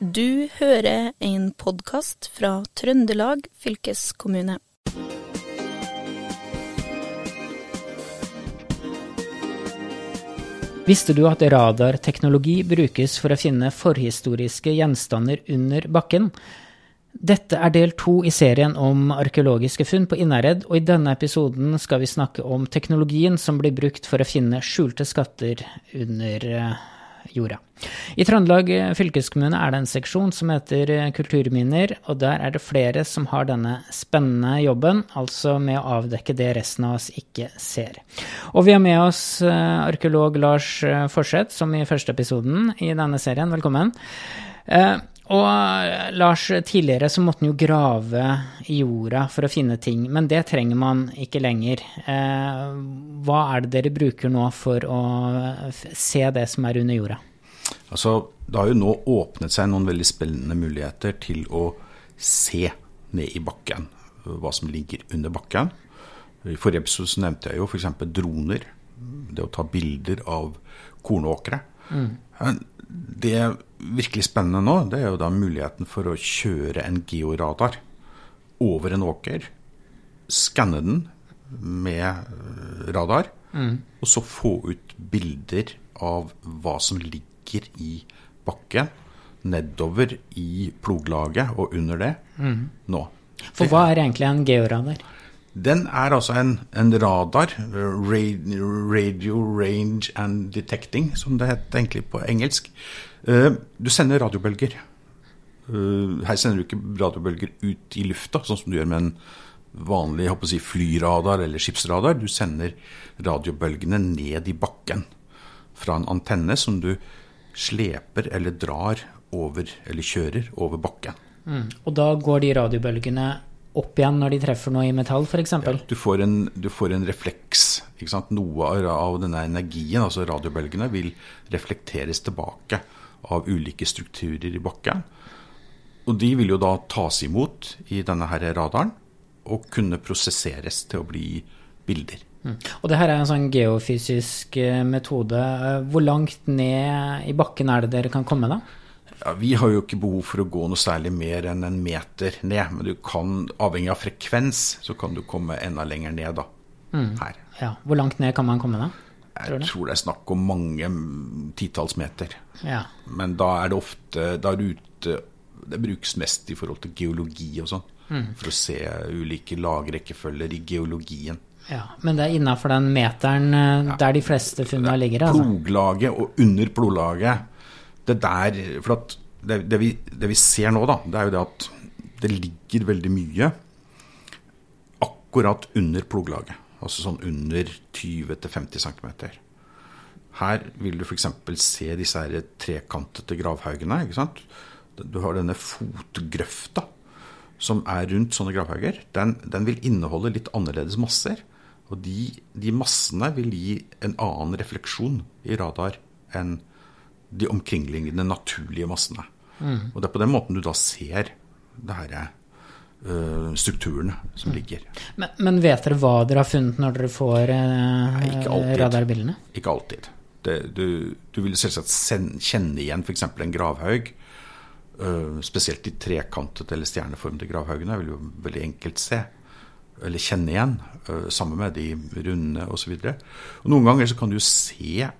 Du hører en podkast fra Trøndelag fylkeskommune. Visste du at radarteknologi brukes for å finne forhistoriske gjenstander under bakken? Dette er del to i serien om arkeologiske funn på Innherred, og i denne episoden skal vi snakke om teknologien som blir brukt for å finne skjulte skatter under eh, jorda. I Trøndelag fylkeskommune er det en seksjon som heter Kulturminner, og der er det flere som har denne spennende jobben, altså med å avdekke det resten av oss ikke ser. Og vi har med oss eh, arkeolog Lars eh, Forseth, som i første episoden i denne serien. Velkommen. Og Lars, tidligere så måtte han jo grave i jorda for å finne ting, men det trenger man ikke lenger. Eh, hva er det dere bruker nå for å se det som er under jorda? Altså, det har jo nå åpnet seg noen veldig spennende muligheter til å se ned i bakken, hva som ligger under bakken. I forrige episode så nevnte jeg jo f.eks. droner. Det å ta bilder av kornåkre. Mm. Det virkelig spennende nå, det er jo da muligheten for å kjøre en georadar over en åker, skanne den med eh, radar, mm. og så få ut bilder av hva som ligger i bakken, nedover i ploglaget og under det mm. nå. For hva er egentlig en georadar? Den er altså en, en radar, radio range and detecting, som det heter egentlig på engelsk. Eh, du sender radiobølger. Eh, her sender du ikke radiobølger ut i lufta, sånn som du gjør med en vanlig si, flyradar eller skipsradar. Du sender radiobølgene ned i bakken fra en antenne som du sleper eller drar over, eller kjører over bakken. Mm. Og da går de radiobølgene opp igjen når de treffer noe i metall, f.eks.? Ja, du, får en, du får en refleks. Noe av denne energien, altså radiobølgene, vil reflekteres tilbake av ulike strukturer i bakken. Og de vil jo da tas imot i denne her radaren og kunne prosesseres til å bli bilder. Mm. Og det her er en sånn geofysisk eh, metode. Eh, hvor langt ned i bakken er det dere kan komme da? Ja, vi har jo ikke behov for å gå noe særlig mer enn en meter ned. Men du kan, avhengig av frekvens, så kan du komme enda lenger ned da. Mm. Her. Ja. Hvor langt ned kan man komme da? Jeg tror det er snakk om mange titalls meter. Ja. Men da er det ofte da er det, ute, det brukes mest i forhold til geologi og sånn. Mm. For å se ulike lagrekkefølger i geologien. Ja, Men det er innafor den meteren ja. der de fleste funnene ligger? Altså. Ploglaget og under ploglaget. Det der For det, det, vi, det vi ser nå, da, det er jo det at det ligger veldig mye akkurat under ploglaget. Altså sånn under 20-50 cm. Her vil du f.eks. se disse her trekantete gravhaugene. ikke sant? Du har denne fotgrøfta som er rundt sånne gravhauger. Den, den, vil inneholde litt annerledes masser. Og de, de, massene vil gi en annen refleksjon i radar enn de omkringliggende naturlige massene. Mm. Og det er på den måten du da ser det herre uh, strukturene som ligger. Men, men, vet dere hva dere har funnet når dere får uh, radarbildene? Ikke alltid. Det, du, du, vil selvsagt kjenne igjen f.eks. en gravhaug. Uh, spesielt de trekantede eller stjerneformede gravhaugene vil jo veldig enkelt se. Eller kjenne igjen. Uh, sammen med de runde osv. Noen ganger så kan du se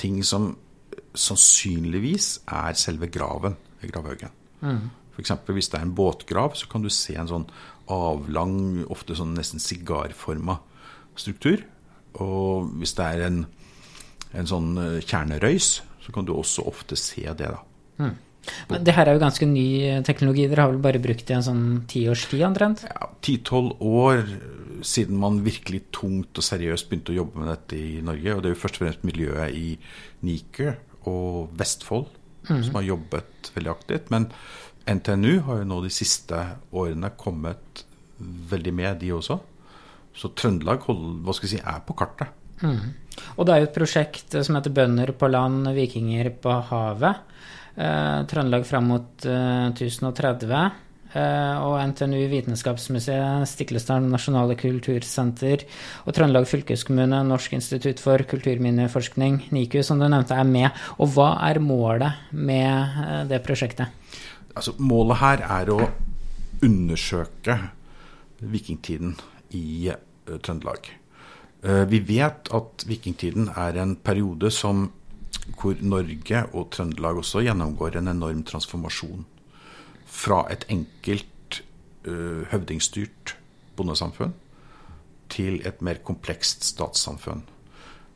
ting som sannsynligvis er selve graven ved gravhaugen. Mm. F.eks. hvis det er en båtgrav, så kan du se en sånn avlang, ofte sånn nesten sigarforma struktur. Og hvis det er en, en sånn eh, kjernerøys, så kan du også ofte se det. da. Mm. Men det her er jo ganske ny teknologi. Dere har vel bare brukt det i en sånn tiårstid omtrent? Ja, ti-tolv år siden man virkelig tungt og seriøst begynte å jobbe med dette i Norge. Og det er jo først og fremst miljøet i Nikø og Vestfold mm. som har jobbet veldig aktivt. Men NTNU har jo nå de siste årene kommet veldig med, de også. Så Trøndelag hva skal jeg si, er på kartet. Mm. Og det er jo et prosjekt som heter 'Bønder på land, vikinger på havet'. Eh, Trøndelag fram mot eh, 1030. eh, og NTNU Vitenskapsmuseet, Stiklestad Nasjonale Kultursenter og Trøndelag fylkeskommune, Norsk institutt for kulturminneforskning, NIKU, som du nevnte, er med. Og hva er målet med eh, det prosjektet? Altså, målet her er å undersøke vikingtiden i uh, Trøndelag. Vi vet at vikingtiden er en periode som, hvor Norge og Trøndelag også gjennomgår en enorm transformasjon. Fra et enkelt uh, høvdingstyrt bondesamfunn til et mer komplekst statssamfunn.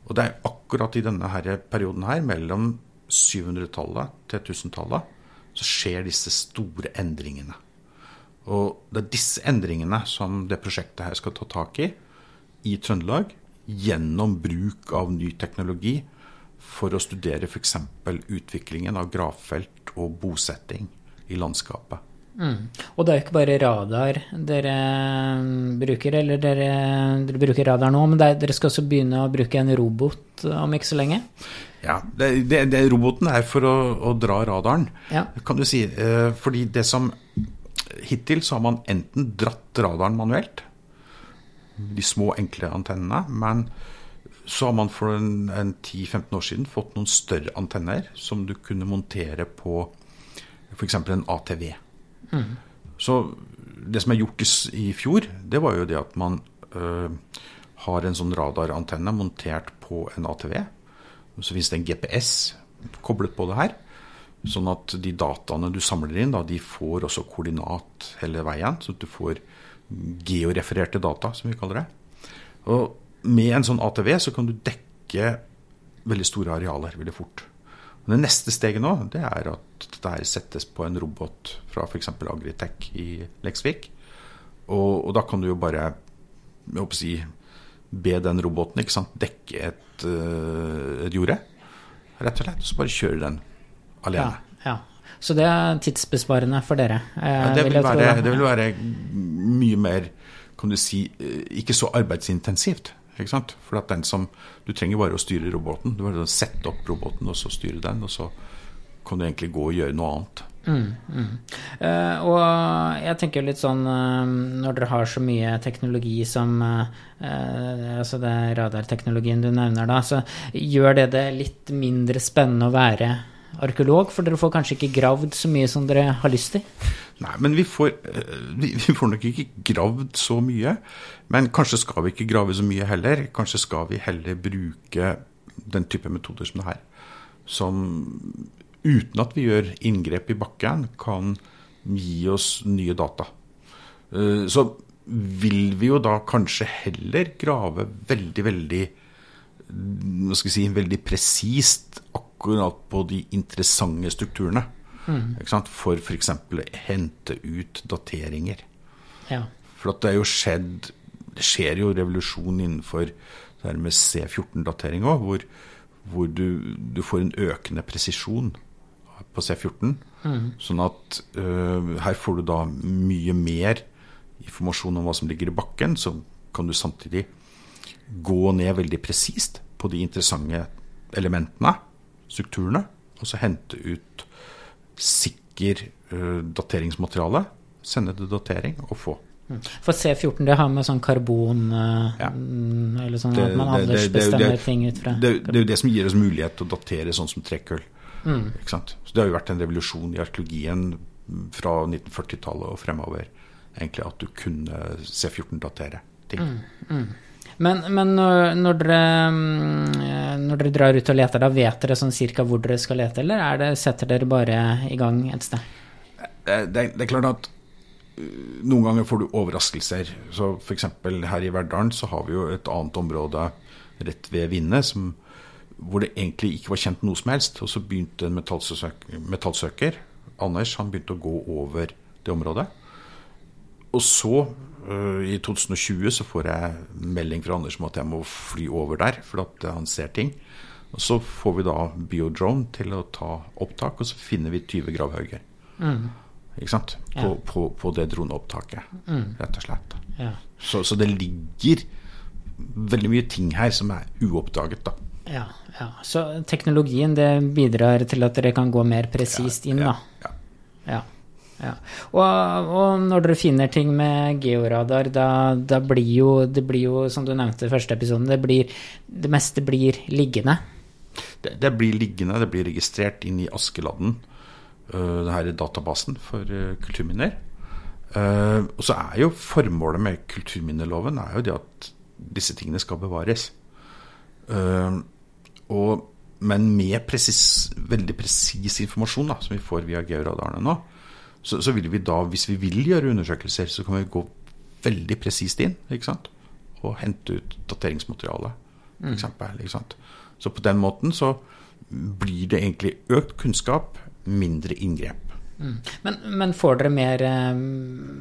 Og det er akkurat i denne her perioden her, mellom 700-tallet til 1000-tallet, så skjer disse store endringene. Og det er disse endringene som det prosjektet her skal ta tak i i Trøndelag, gjennom bruk av ny teknologi for å studere f.eks. utviklingen av gravfelt og bosetting i landskapet. Mm. Og det er jo ikke bare radar dere bruker, eller dere, dere bruker radar nå, men er, dere skal også begynne å bruke en robot om ikke så lenge? Ja, det, det, det, roboten er for å, å dra radaren, ja. kan du si. Eh, fordi det som Hittil så har man enten dratt radaren manuelt, de små, enkle antennene, men så har man for en, en 10-15 år siden fått noen større antenner som du kunne montere på f.eks. en ATV. Mm. Så det som er gjort i, i, fjor, det var jo det at man øh, har en sånn radarantenne montert på en ATV. Så finnes det en GPS koblet på det her. Sånn at de dataene du samler inn, da, de får også koordinat hele veien. Så du får georefererte data, som vi kaller det. Og med en sånn ATV så kan du dekke veldig store arealer veldig fort. Og det neste steget nå det er at dette settes på en robot fra f.eks. Agritech i Leksvik. Og, og, da kan du jo bare jeg håper å si, be den roboten ikke sant, dekke et, uh, et jorde, rett og slett. Så bare kjøre den alene. Ja, ja. Så det er tidsbesparende for dere? Eh, ja, det, vil være, det, vil være, mye mer, kan du si, eh, ikke så arbeidsintensivt. Ikke sant? For at den som, Du trenger bare å styre roboten. Du bare sette opp roboten og så styre den. Og så kan du egentlig gå og gjøre noe annet. Mm, mm. Uh, og jeg tenker litt sånn uh, Når dere har så mye teknologi som uh, Altså det radarteknologien du nevner, da, så gjør det det litt mindre spennende å være arkeolog? For dere får kanskje ikke gravd så mye som dere har lyst til? Nei, men vi får, eh, vi, vi får nok ikke gravd så mye. Men kanskje skal vi ikke grave så mye heller. Kanskje skal vi heller bruke den type metoder som det her. Som uten at vi gjør inngrep i bakken, kan gi oss nye data. Eh, så vil vi jo da kanskje heller grave veldig, veldig hva skal jeg si, veldig presist akkurat på de interessante strukturene. Mm. For f.eks. hente ut dateringer. Ja. For det er jo skjedd Det skjer jo revolusjon innenfor det her med C14-datering òg, hvor, hvor du, du, får en økende presisjon på C14. Mm. Sånn at uh, her får du da mye mer informasjon om hva som ligger i bakken. Så kan du samtidig gå ned veldig presist på de interessante elementene strukturene, og så hente ut sikker uh, dateringsmateriale, sende det datering og få. Mm. For C14 det har med sånn karbon uh, ja. Eller sånn det, at man aldersbestemmer ting ut fra det, det, er jo det som gir oss mulighet til å datere sånn som trekkøll. Mm. Så det har jo vært en revolusjon i arkeologien fra 1940-tallet og fremover. Egentlig at du kunne C14-datere ting. Mm. mm. Men, men når, når, dere, mm, når, dere, drar ut og leter, da vet dere sånn cirka hvor dere skal lete, eller det, setter dere bare i gang et sted? Det, det, er klart at uh, noen ganger får du overraskelser. Så F.eks. her i Verdalen så har vi jo et annet område rett ved Vinne hvor det egentlig ikke var kjent noe som helst. Og så begynte en metallsøker, metallsøker Anders, han begynte å gå over det området. Og så Eh, I 2020 så får jeg melding fra Anders om at jeg må fly over der, for at han ser ting. Og Så får vi da biodrone til å ta opptak, og så finner vi 20 gravhauger. Mm. Ikke sant? På, ja. på, på det droneopptaket, mm. rett og slett. Ja. Så, så, det ligger veldig mye ting her som er uoppdaget, da. Ja, ja. Så teknologien det bidrar til at dere kan gå mer presist inn, da? Ja. ja. Ja. Og, og, når dere finner ting med georadar, da, da, blir jo det blir jo, som du nevnte i første episoden, det, det meste blir liggende? Det, det, blir liggende, det blir registrert inn i Askeladden, uh, denne databasen for uh, kulturminner. Uh, og så er jo formålet med kulturminneloven er jo det at disse tingene skal bevares. Uh, og, men med presis, veldig presis informasjon da, som vi får via georadarene nå, så, så, vil vi da, hvis vi vil gjøre undersøkelser, så kan vi gå veldig presist inn ikke sant? og hente ut dateringsmateriale. For mm. eksempel, ikke sant? Så på den måten så blir det egentlig økt kunnskap, mindre inngrep. Mm. Men, men, får dere mer eh,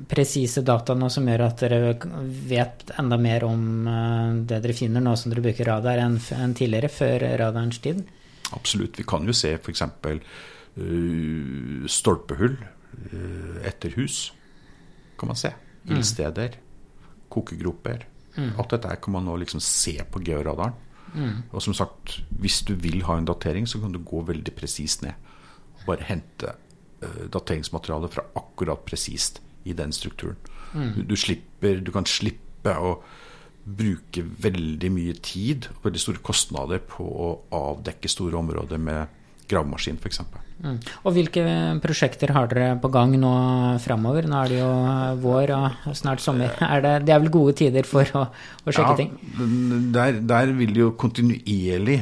presise data nå som gjør at dere vet enda mer om eh, det dere finner nå som dere bruker radar, enn, en tidligere, før radarens tid? Absolutt. Vi kan jo se f.eks. Uh, stolpehull uh, etter hus. Kan man se. Mm. Ildsteder. Kokegroper. Mm. Alt dette kan man nå liksom se på georadaren. Mm. Og som sagt, hvis du vil ha en datering, så kan du gå veldig presist ned. Bare hente dateringsmaterialet dateringsmateriale fra akkurat presist i den strukturen. Du, du, slipper, du kan slippe å bruke veldig mye tid og veldig store kostnader på å avdekke store områder med gravemaskin f.eks. Mm. Og hvilke prosjekter har dere på gang nå framover? Nå er det jo vår og snart sommer. Er det, det, er vel gode tider for å, å sjekke ja, ting? Der, der vil det jo kontinuerlig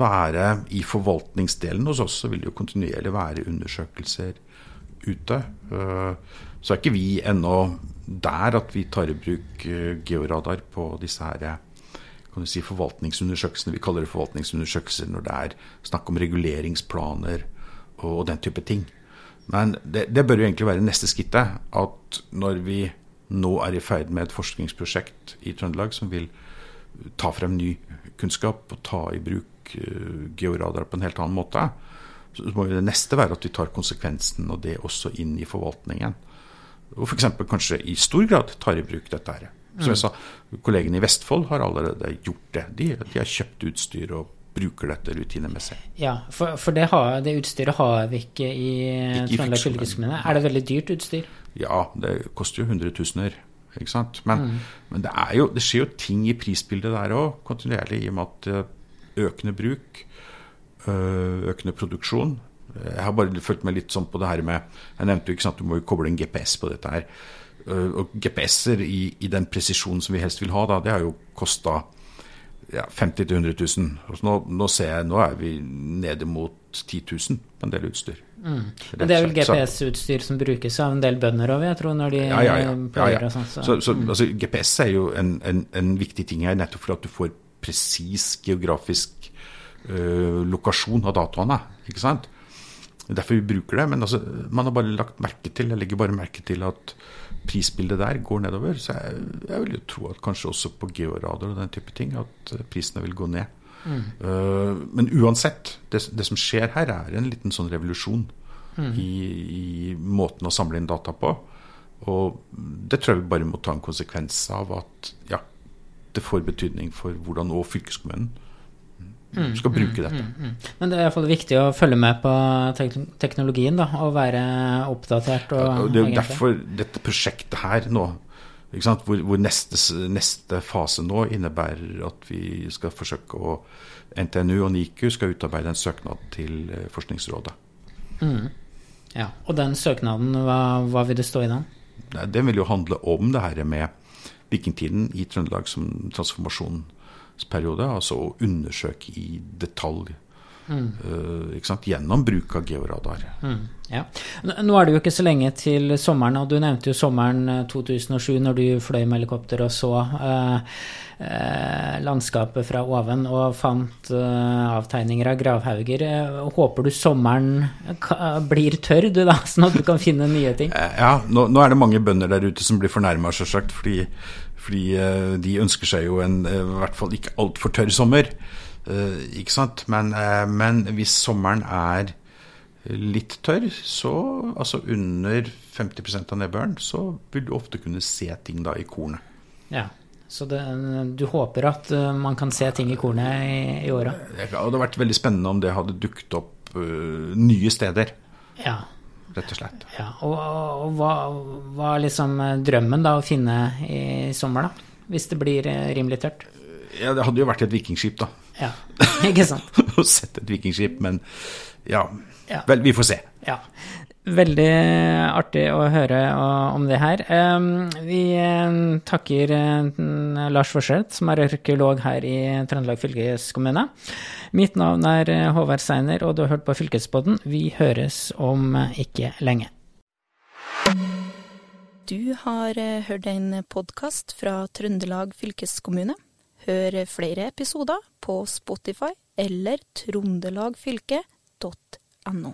være i forvaltningsdelen hos oss, så vil det jo kontinuerlig være undersøkelser ute. Eh, så er ikke vi ennå der at vi tar i bruk eh, georadar på disse her kan si, forvaltningsundersøkelsene. Vi kaller det forvaltningsundersøkelser når det er snakk om reguleringsplaner og den type ting. Men det, det bør jo egentlig være neste skrittet. At når vi nå er i ferd med et forskningsprosjekt i Trøndelag som vil ta frem ny kunnskap og ta i bruk Eh, georadar på en helt annen måte. Så må det neste være at vi tar konsekvensen og det også inn i forvaltningen. Og f.eks. kanskje i stor grad tar i bruk dette her. Som jeg sa, Kollegene i Vestfold har allerede gjort det. De, de har kjøpt utstyr og bruker dette rutinemessig. Ja, for, for det, har, det, utstyret har vi ikke i Trøndelag fylkeskommune. Er det veldig dyrt utstyr? Ja, det koster jo hundretusener. Ikke sant? Men, mm. men det, jo, det, skjer jo ting i prisbildet der òg, kontinuerlig, i og med at eh, økende bruk, øh, økende produksjon. Jeg har bare fulgt meg litt sånn på det her med Jeg nevnte jo ikke sant, du må jo koble en GPS på dette her. Øh, og GPS-er i, i, den presisjonen som vi helst vil ha, da, det har jo kosta ja, 50 000-100 000. Og nå, nå, ser jeg, nå er vi nede mot 10 000 på en del utstyr. Mm. Men det er vel GPS-utstyr som brukes av en del bønder òg, jeg tror, når de ja, ja, ja. ja, ja. Sånt, så. Så, så, altså, GPS er jo en, en, en viktig ting her, nettopp for at du får presis geografisk uh, lokasjon av dataene. ikke sant? Derfor vi bruker det. Men altså, man har bare lagt merke til jeg legger bare merke til at prisbildet der går nedover. Så jeg, jeg vil jo tro at kanskje også på georadar og den type ting at eh, prisene vil gå ned. Mm. Uh, men uansett, det, det, som skjer her, er en liten sånn revolusjon mm. i, i, måten å samle inn data på. Og det tror jeg vi bare må ta en konsekvens av at ja, det får betydning for hvordan og fylkeskommunen mm, skal bruke mm, dette. Mm, mm, Men det er iallfall viktig å følge med på teknologien da, og være oppdatert. Og, ja, det er jo derfor dette prosjektet her nå, hvor, hvor neste, neste, fase nå innebærer at vi skal forsøke å NTNU og NIKU skal utarbeide en søknad til eh, Forskningsrådet. Mm. Ja, Og den søknaden, hva, hva vil det stå i den? Den vil jo handle om det her med vikingtiden i Trøndelag som transformasjonsperiode. Altså å undersøke i detalj. Mm. Uh, Gjennom bruk av georadar. Mm, ja. Nå er det jo ikke så lenge til sommeren, og du nevnte jo sommeren 2007 når du fløy med helikopter og så uh, uh, landskapet fra oven og fant avtegninger av gravhauger. håper du sommeren blir tørr, du da, sånn at du kan finne nye ting? Ja, nå, nå er det mange bønder der ute som blir fornærma, sjølsagt, fordi fordi de ønsker seg jo en i hvert fall ikke altfor tørr sommer. Eh, ikke sant? Men, eh, men, hvis sommeren er litt tørr, så altså under 50% av nedbøren, så vil du ofte kunne se ting da i kornet. Ja, så det, du håper at eh, man kan se ting i kornet i, i åra? Det hadde vært veldig spennende om det hadde dukket opp uh, nye steder. Ja, rett og slett. Ja, og, og hva er liksom eh, drømmen da å finne i sommer, da? Hvis det blir eh, rimelig tørt? Ja, det hadde jo vært et vikingskip, da. Ja, ikke sant? Å sette et vikingskip, men ja. Ja. Vel, vi får se. Ja. Veldig artig å høre uh, om det her. Vi uh, takker uh, Lars Forseth, som er arkeolog her i Trøndelag fylkeskommune. Mitt navn er Håvard Seiner, og du har hørt på Fylkespodden. Vi høres om ikke lenge. Du har eh, hørt en podkast fra Trøndelag fylkeskommune. Hør flere episoder på Spotify eller trondelagfylket.no.